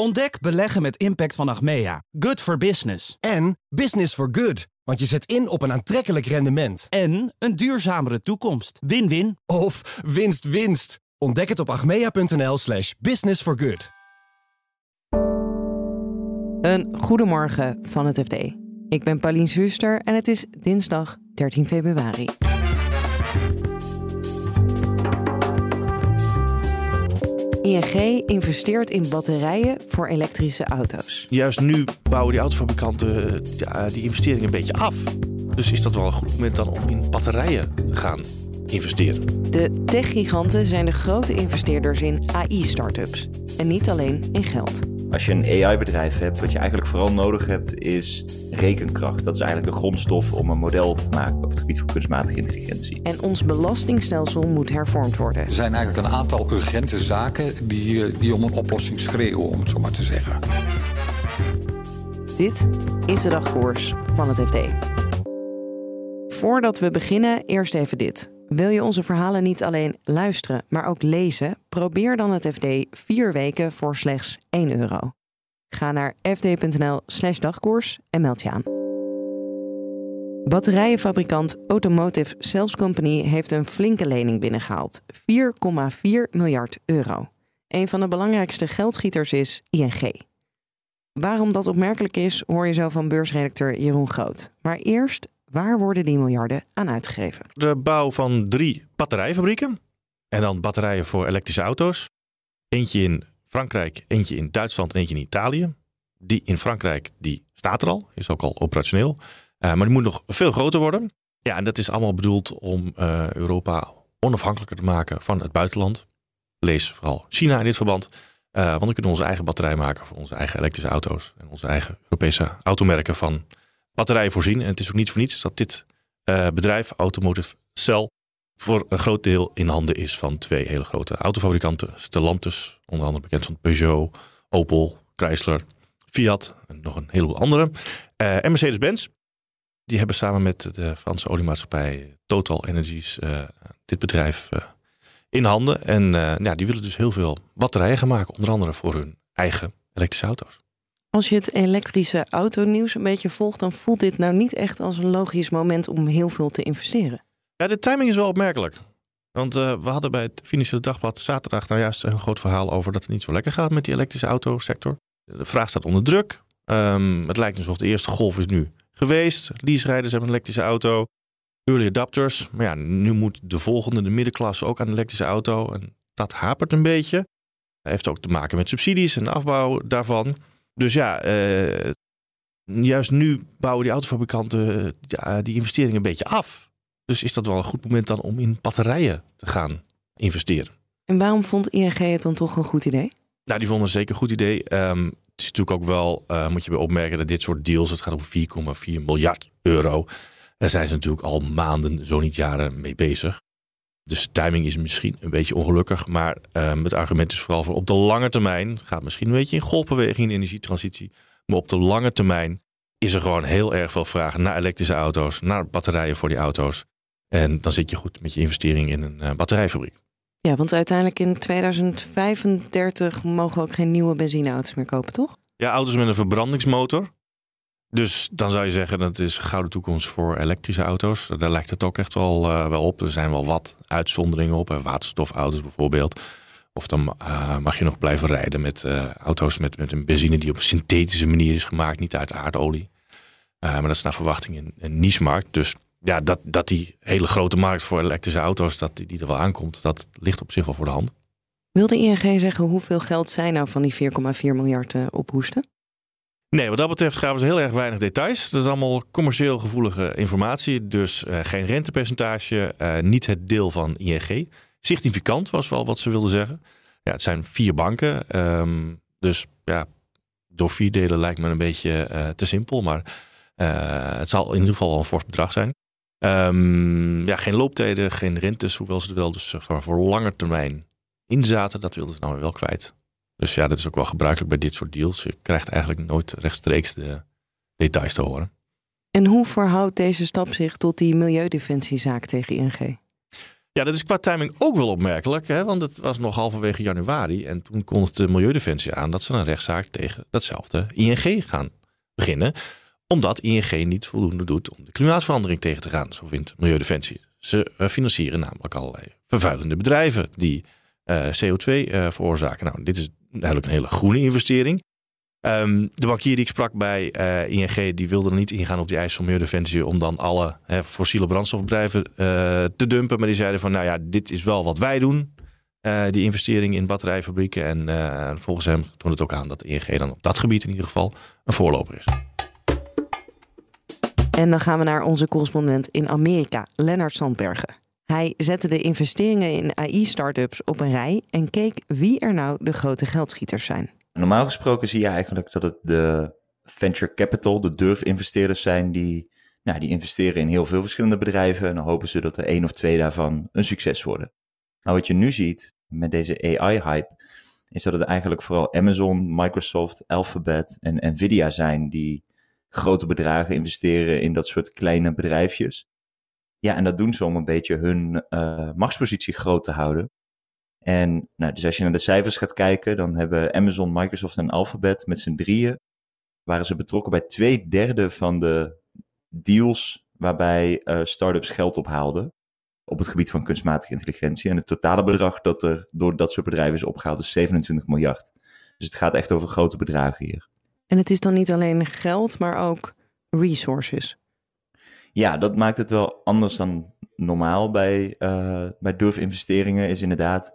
Ontdek beleggen met impact van Achmea. Good for business. En business for good. Want je zet in op een aantrekkelijk rendement. En een duurzamere toekomst. Win-win. Of winst winst. Ontdek het op achmea.nl slash business for good. Een goedemorgen van het FD. Ik ben Paulien Zuster en het is dinsdag 13 februari. ING investeert in batterijen voor elektrische auto's. Juist nu bouwen die autofabrikanten eh, ja, die investering een beetje af. Dus is dat wel een goed moment dan om in batterijen te gaan investeren. De techgiganten zijn de grote investeerders in AI-startups. En niet alleen in geld. Als je een AI-bedrijf hebt, wat je eigenlijk vooral nodig hebt, is rekenkracht. Dat is eigenlijk de grondstof om een model te maken op het gebied van kunstmatige intelligentie. En ons belastingstelsel moet hervormd worden. Er zijn eigenlijk een aantal urgente zaken die, eh, die om een oplossing schreeuwen, om het zo maar te zeggen. Dit is de dagkoers van het FD. Voordat we beginnen, eerst even dit. Wil je onze verhalen niet alleen luisteren, maar ook lezen? Probeer dan het FD vier weken voor slechts 1 euro. Ga naar fd.nl/slash dagkoers en meld je aan. Batterijenfabrikant Automotive Cells Company heeft een flinke lening binnengehaald: 4,4 miljard euro. Een van de belangrijkste geldschieters is ING. Waarom dat opmerkelijk is, hoor je zo van beursredacteur Jeroen Groot. Maar eerst Waar worden die miljarden aan uitgegeven? De bouw van drie batterijfabrieken. En dan batterijen voor elektrische auto's. Eentje in Frankrijk, eentje in Duitsland en eentje in Italië. Die in Frankrijk, die staat er al, is ook al operationeel. Uh, maar die moet nog veel groter worden. Ja, en dat is allemaal bedoeld om uh, Europa onafhankelijker te maken van het buitenland. Lees vooral China in dit verband. Uh, want dan kunnen we onze eigen batterij maken voor onze eigen elektrische auto's. En onze eigen Europese automerken van batterijen voorzien. En het is ook niet voor niets dat dit uh, bedrijf, Automotive Cell, voor een groot deel in handen is van twee hele grote autofabrikanten. Stellantis, onder andere bekend van Peugeot, Opel, Chrysler, Fiat en nog een heleboel andere. Uh, en Mercedes-Benz. Die hebben samen met de Franse oliemaatschappij Total Energies uh, dit bedrijf in handen. En ja, die willen dus heel veel batterijen gaan maken, onder andere voor hun eigen elektrische auto's. Als je het elektrische autonieuws een beetje volgt, dan voelt dit nou niet echt als een logisch moment om heel veel te investeren. Ja, de timing is wel opmerkelijk. Want uh, we hadden bij het Financiële Dagblad zaterdag nou juist een groot verhaal over dat het niet zo lekker gaat met die elektrische autosector. De vraag staat onder druk. Um, het lijkt alsof de eerste golf is nu geweest. Lease-rijders hebben een elektrische auto. Early adapters. Maar ja, nu moet de volgende, de middenklasse, ook aan de elektrische auto. En dat hapert een beetje. Dat heeft ook te maken met subsidies en de afbouw daarvan. Dus ja, uh, juist nu bouwen die autofabrikanten ja, die investeringen een beetje af. Dus is dat wel een goed moment dan om in batterijen te gaan investeren. En waarom vond ING het dan toch een goed idee? Nou, die vonden het zeker een goed idee. Um, het is natuurlijk ook wel, uh, moet je bij opmerken, dat dit soort deals, het gaat om 4,4 miljard euro. Daar zijn ze natuurlijk al maanden, zo niet jaren mee bezig. Dus de timing is misschien een beetje ongelukkig. Maar um, het argument is vooral voor op de lange termijn. Gaat misschien een beetje in golfbeweging in de energietransitie. Maar op de lange termijn is er gewoon heel erg veel vraag naar elektrische auto's. Naar batterijen voor die auto's. En dan zit je goed met je investering in een uh, batterijfabriek. Ja, want uiteindelijk in 2035 mogen we ook geen nieuwe benzineauto's meer kopen, toch? Ja, auto's met een verbrandingsmotor. Dus dan zou je zeggen dat is gouden toekomst voor elektrische auto's. Daar lijkt het ook echt wel, uh, wel op. Er zijn wel wat uitzonderingen op. Waterstofauto's bijvoorbeeld. Of dan uh, mag je nog blijven rijden met uh, auto's met, met een benzine die op een synthetische manier is gemaakt. Niet uit aardolie. maar dat is naar verwachting een, een niche-markt. Dus ja, dat, dat die hele grote markt voor elektrische auto's, dat die, er wel aankomt, dat ligt op zich wel voor de hand. Wilde ING zeggen hoeveel geld zij nou van die 4,4 miljard ophoesten? Nee, wat dat betreft gaven ze heel erg weinig details. Dat is allemaal commercieel gevoelige informatie. Dus uh, geen rentepercentage, uh, niet het deel van ING. Significant was wel wat ze wilden zeggen. Ja, het zijn vier banken. Um, dus ja, door vier delen lijkt me een beetje uh, te simpel. Maar het zal in ieder geval wel een fors bedrag zijn. Um, ja, geen looptijden, geen rentes, hoewel ze er wel dus voor lange termijn in zaten. Dat wilden ze nou wel kwijt. Dus ja, dat is ook wel gebruikelijk bij dit soort deals. Je krijgt eigenlijk nooit rechtstreeks de details te horen. En hoe verhoudt deze stap zich tot die milieudefensiezaak tegen ING? Ja, dat is qua timing ook wel opmerkelijk, hè? want het was nog halverwege januari. En toen kondigde Milieudefensie aan dat ze een rechtszaak tegen datzelfde ING gaan beginnen. Omdat ING niet voldoende doet om de klimaatverandering tegen te gaan, zo vindt Milieudefensie. Ze eh, financieren namelijk allerlei vervuilende bedrijven die uh, CO2 uh, veroorzaken. Nou, dit is eigenlijk een hele groene investering. Um, de bankier die ik sprak bij uh, ING, die wilde er niet ingaan op die Milieudefensie om dan alle fossiele brandstofbedrijven uh, te dumpen. Maar die zeiden van, nou ja, dit is wel wat wij doen, uh, die investering in batterijfabrieken. En volgens hem toont het ook aan dat ING dan op dat gebied in ieder geval een voorloper is. En dan gaan we naar onze correspondent in Amerika, Lennart Sandbergen. Hij zette de investeringen in AI-startups op een rij en keek wie er nou de grote geldschieters zijn. Normaal gesproken zie je eigenlijk dat het de venture capital, de durfinvesteerders zijn die, nou, die investeren in heel veel verschillende bedrijven en dan hopen ze dat er één of twee daarvan een succes worden. Nou, wat je nu ziet met deze AI-hype, is dat het eigenlijk vooral Amazon, Microsoft, Alphabet en Nvidia zijn die grote bedragen investeren in dat soort kleine bedrijfjes. Ja, en dat doen ze om een beetje hun uh, machtspositie groot te houden. En nou, dus als je naar de cijfers gaat kijken, dan hebben Amazon, Microsoft en Alphabet met z'n drieën, waren ze betrokken bij twee derde van de deals waarbij uh, startups geld ophaalden op het gebied van kunstmatige intelligentie. En het totale bedrag dat er door dat soort bedrijven is opgehaald is 27 miljard. Dus het gaat echt over grote bedragen hier. En het is dan niet alleen geld, maar ook resources. Ja, dat maakt het wel anders dan normaal bij, uh, bij durfinvesteringen. Is inderdaad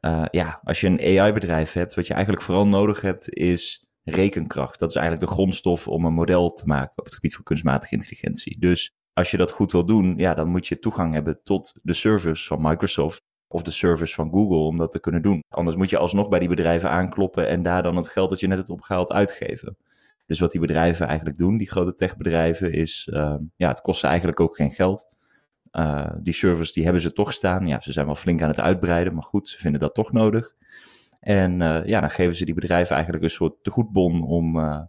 uh, ja, als je een AI-bedrijf hebt, wat je eigenlijk vooral nodig hebt, is rekenkracht. Dat is eigenlijk de grondstof om een model te maken op het gebied van kunstmatige intelligentie. Dus als je dat goed wil doen, ja, dan moet je toegang hebben tot de servers van Microsoft of de servers van Google om dat te kunnen doen. Anders moet je alsnog bij die bedrijven aankloppen en daar dan het geld dat je net hebt opgehaald uitgeven. Dus wat die bedrijven eigenlijk doen, die grote techbedrijven, is, uh, ja, het kost ze eigenlijk ook geen geld. Uh, die servers die hebben ze toch staan. Ja, ze zijn wel flink aan het uitbreiden, maar goed, ze vinden dat toch nodig. En uh, ja, dan geven ze die bedrijven eigenlijk een soort tegoedbon om, uh,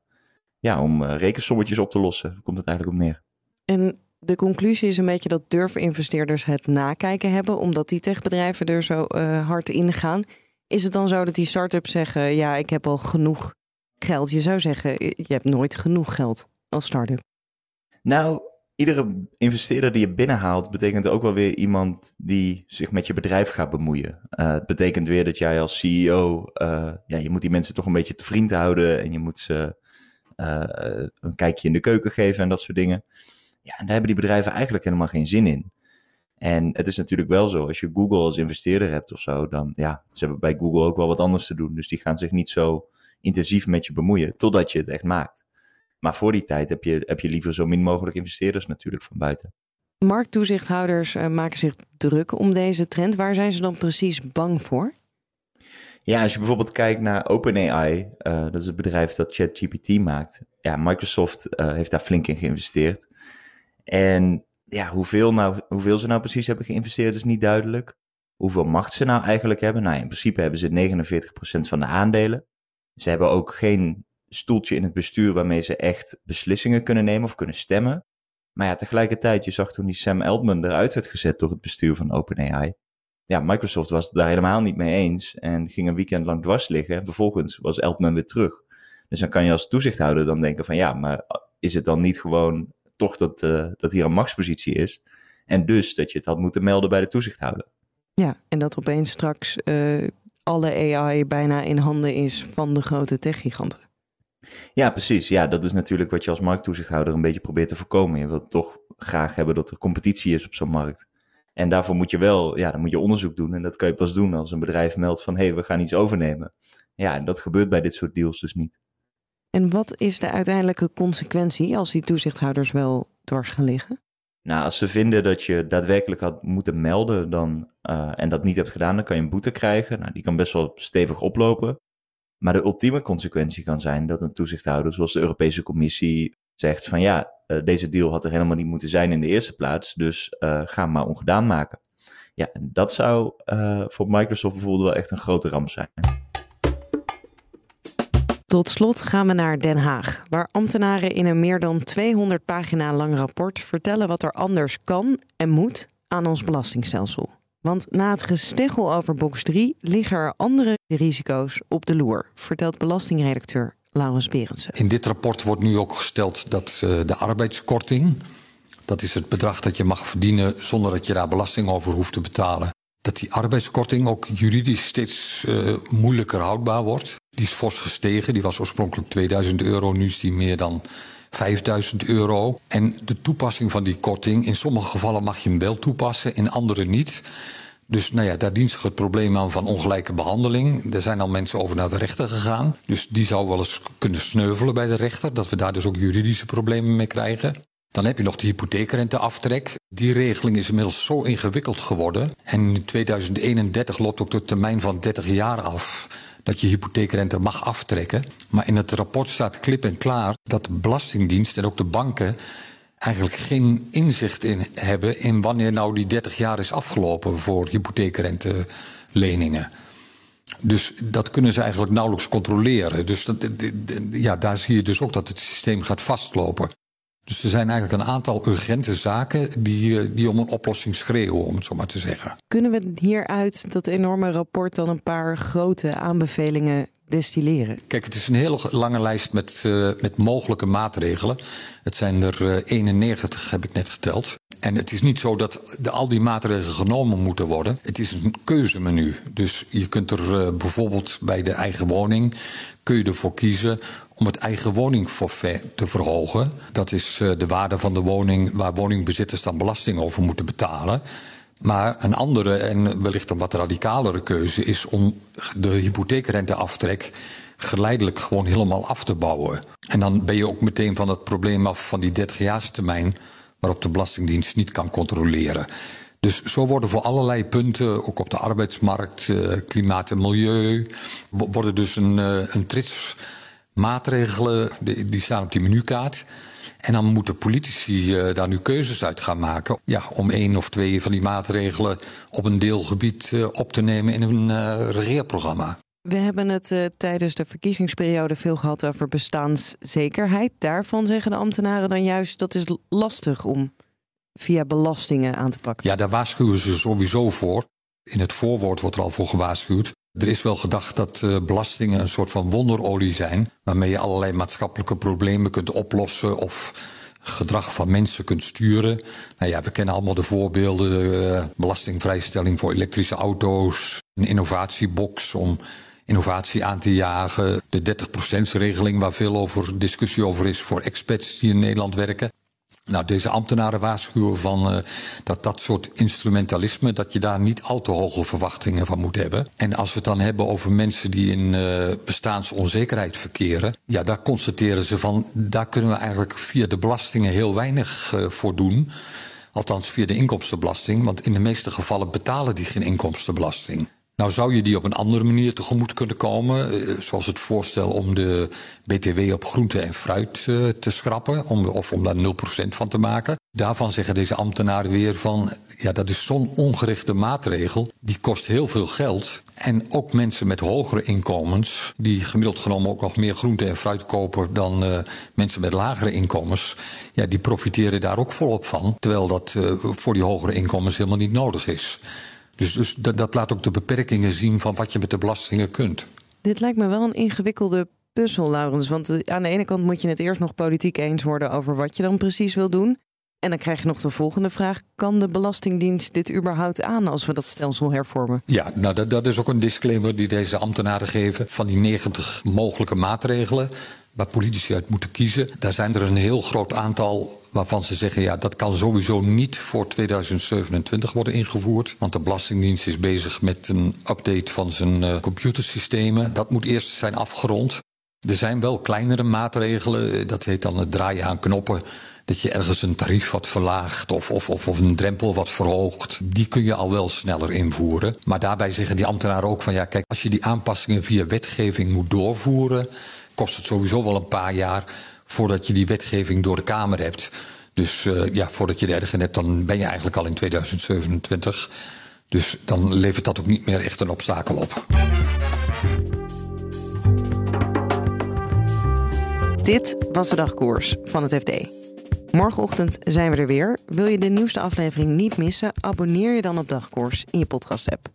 ja, om rekensommetjes op te lossen. Daar komt het eigenlijk op neer. En de conclusie is een beetje dat durfinvesteerders het nakijken hebben, omdat die techbedrijven er zo hard in gaan. Is het dan zo dat die start-ups zeggen: Ja, ik heb al genoeg geld? Je zou zeggen: Je hebt nooit genoeg geld als start-up. Nou, iedere investeerder die je binnenhaalt, betekent ook wel weer iemand die zich met je bedrijf gaat bemoeien. Uh, het betekent weer dat jij als CEO, uh, ja, je moet die mensen toch een beetje te vriend houden en je moet ze een kijkje in de keuken geven en dat soort dingen. Ja, en daar hebben die bedrijven eigenlijk helemaal geen zin in. En het is natuurlijk wel zo, als je Google als investeerder hebt of zo, dan ja, ze hebben bij Google ook wel wat anders te doen. Dus die gaan zich niet zo intensief met je bemoeien, totdat je het echt maakt. Maar voor die tijd heb je, heb je liever zo min mogelijk investeerders natuurlijk van buiten. Markttoezichthouders uh, maken zich druk om deze trend. Waar zijn ze dan precies bang voor? Ja, als je bijvoorbeeld kijkt naar OpenAI, uh, dat is het bedrijf dat ChatGPT maakt. Ja, Microsoft uh, heeft daar flink in geïnvesteerd. En ja, hoeveel, nou, hoeveel ze nou precies hebben geïnvesteerd is niet duidelijk. Hoeveel macht ze nou eigenlijk hebben? Nou, in principe hebben ze 49% van de aandelen. Ze hebben ook geen stoeltje in het bestuur waarmee ze echt beslissingen kunnen nemen of kunnen stemmen. Maar ja, tegelijkertijd, je zag toen die Sam Altman eruit werd gezet door het bestuur van OpenAI. Ja, Microsoft was daar helemaal niet mee eens en ging een weekend lang dwars liggen. En vervolgens was Altman weer terug. Dus dan kan je als toezichthouder dan denken van ja, maar is het dan niet gewoon toch dat, uh, dat hier een machtspositie is? En dus dat je het had moeten melden bij de toezichthouder. Ja, en dat opeens straks uh, alle AI bijna in handen is van de grote techgiganten. Ja, precies. Ja, dat is natuurlijk wat je als markttoezichthouder een beetje probeert te voorkomen. Je wilt toch graag hebben dat er competitie is op zo'n markt. En daarvoor moet je wel, ja, dan moet je onderzoek doen. En dat kan je pas doen als een bedrijf meldt van, hé, hey, we gaan iets overnemen. Ja, en dat gebeurt bij dit soort deals dus niet. En wat is de uiteindelijke consequentie als die toezichthouders wel dwars gaan liggen? Nou, als ze vinden dat je daadwerkelijk had moeten melden dan, uh, en dat niet hebt gedaan, dan kan je een boete krijgen. Nou, die kan best wel stevig oplopen. Maar de ultieme consequentie kan zijn dat een toezichthouder, zoals de Europese Commissie, zegt van ja, uh, deze deal had er helemaal niet moeten zijn in de eerste plaats, dus uh, ga maar ongedaan maken. Ja, en dat zou voor Microsoft bijvoorbeeld wel echt een grote ramp zijn. Tot slot gaan we naar Den Haag, waar ambtenaren in een meer dan 200 pagina lang rapport vertellen wat er anders kan en moet aan ons belastingstelsel. Want na het gesteggel over box 3 liggen er andere risico's op de loer, vertelt belastingredacteur Laurens Berendsen. In dit rapport wordt nu ook gesteld dat uh, de arbeidskorting, dat is het bedrag dat je mag verdienen zonder dat je daar belasting over hoeft te betalen, dat die arbeidskorting ook juridisch steeds uh, moeilijker houdbaar wordt. Die is fors gestegen, die was oorspronkelijk 2000 euro, nu is die meer dan 5000 euro. En de toepassing van die korting, in sommige gevallen mag je hem wel toepassen, in andere niet. Dus nou ja, daar dient zich het probleem aan van ongelijke behandeling. Er zijn al mensen over naar de rechter gegaan. Dus die zou wel eens kunnen sneuvelen bij de rechter. Dat we daar dus ook juridische problemen mee krijgen. Dan heb je nog de hypotheekrenteaftrek. Die regeling is inmiddels zo ingewikkeld geworden. En in 2031 loopt ook de termijn van 30 jaar af dat je hypotheekrente mag aftrekken. Maar in het rapport staat klip en klaar dat de Belastingdienst en ook de banken eigenlijk geen inzicht in hebben in wanneer nou die 30 jaar is afgelopen voor hypotheekrenteleningen. Dus dat kunnen ze eigenlijk nauwelijks controleren. Dus dat, ja, daar zie je dus ook dat het systeem gaat vastlopen. Dus er zijn eigenlijk een aantal urgente zaken die, eh, die om een oplossing schreeuwen, om het zo maar te zeggen. Kunnen we hieruit dat enorme rapport dan een paar grote aanbevelingen destilleren? Kijk, het is een hele lange lijst met, uh, met mogelijke maatregelen. Het zijn er uh, 91, heb ik net geteld. En het is niet zo dat de, al die maatregelen genomen moeten worden. Het is een keuzemenu. Dus je kunt er uh, bijvoorbeeld bij de eigen woning kun je ervoor kiezen om het eigen woningforfait te verhogen. Dat is uh, de waarde van de woning waar woningbezitters dan belasting over moeten betalen. Maar een andere en wellicht een wat radicalere keuze is om de hypotheekrenteaftrek geleidelijk gewoon helemaal af te bouwen. En dan ben je ook meteen van het probleem af van die 30-jaarstermijn waarop de Belastingdienst niet kan controleren. Dus zo worden voor allerlei punten, ook op de arbeidsmarkt, uh, klimaat en milieu, worden dus een, uh, een trits maatregelen, die staan op die menukaart. En dan moeten politici uh, daar nu keuzes uit gaan maken. Ja, om één of twee van die maatregelen op een deelgebied op te nemen in een regeerprogramma. We hebben het tijdens de verkiezingsperiode veel gehad over bestaanszekerheid. Daarvan zeggen de ambtenaren dan juist dat is lastig om via belastingen aan te pakken. Ja, daar waarschuwen ze sowieso voor. In het voorwoord wordt er al voor gewaarschuwd. Er is wel gedacht dat uh, belastingen een soort van wonderolie zijn, waarmee je allerlei maatschappelijke problemen kunt oplossen of gedrag van mensen kunt sturen. Nou ja, we kennen allemaal de voorbeelden: uh, belastingvrijstelling voor elektrische auto's, een innovatiebox om innovatie aan te jagen, de 30%-regeling waar veel over discussie over is voor expats die in Nederland werken. Nou, deze ambtenaren waarschuwen van uh, dat dat soort instrumentalisme, dat je daar niet al te hoge verwachtingen van moet hebben. En als we het dan hebben over mensen die in uh, bestaansonzekerheid verkeren, ja, daar constateren ze van, daar kunnen we eigenlijk via de belastingen heel weinig uh, voor doen. Althans via de inkomstenbelasting, want in de meeste gevallen betalen die geen inkomstenbelasting. Nou zou je die op een andere manier tegemoet kunnen komen, zoals het voorstel om de BTW op groente en fruit uh, te schrappen, of om daar 0% van te maken. Daarvan zeggen deze ambtenaren weer van, ja dat is zo'n ongerichte maatregel, die kost heel veel geld. En ook mensen met hogere inkomens, die gemiddeld genomen ook nog meer groente en fruit kopen dan uh, mensen met lagere inkomens, ja die profiteren daar ook volop van, terwijl dat voor die hogere inkomens helemaal niet nodig is. Dus, dus dat, dat, laat ook de beperkingen zien van wat je met de belastingen kunt. Dit lijkt me wel een ingewikkelde puzzel, Laurens. Want aan de ene kant moet je het eerst nog politiek eens worden over wat je dan precies wil doen. En dan krijg je nog de volgende vraag: kan de Belastingdienst dit überhaupt aan als we dat stelsel hervormen? Ja, nou dat, dat is ook een disclaimer die deze ambtenaren geven van die 90 mogelijke maatregelen waar politici uit moeten kiezen. Daar zijn er een heel groot aantal waarvan ze zeggen, ja, dat kan sowieso niet voor 2027 worden ingevoerd. Want de Belastingdienst is bezig met een update van zijn uh, computersystemen. Dat moet eerst zijn afgerond. Er zijn wel kleinere maatregelen, dat heet dan het draaien aan knoppen. Dat je ergens een tarief wat verlaagt of, of, of, of een drempel wat verhoogt. Die kun je al wel sneller invoeren. Maar daarbij zeggen die ambtenaren ook van ja, kijk, als je die aanpassingen via wetgeving moet doorvoeren, kost het sowieso wel een paar jaar voordat je die wetgeving door de Kamer hebt. Dus uh, ja, voordat je de ergen hebt, dan ben je eigenlijk al in 2027. Dus dan levert dat ook niet meer echt een obstakel op. Dit was de dagkoers van het FD. Morgenochtend zijn we er weer. Wil je de nieuwste aflevering niet missen? Abonneer je dan op Dagkoers in je podcast-app.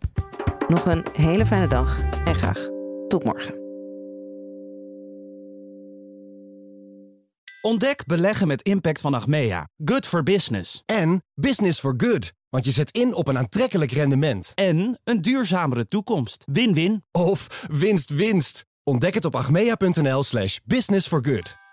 Nog een hele fijne dag en graag tot morgen. Ontdek beleggen met impact van Achmea. Good for business. En business for good. Want je zet in op een aantrekkelijk rendement. En een duurzamere toekomst. Win-win. Of winst, winst. Ontdek het op achmea.nl slash business for good.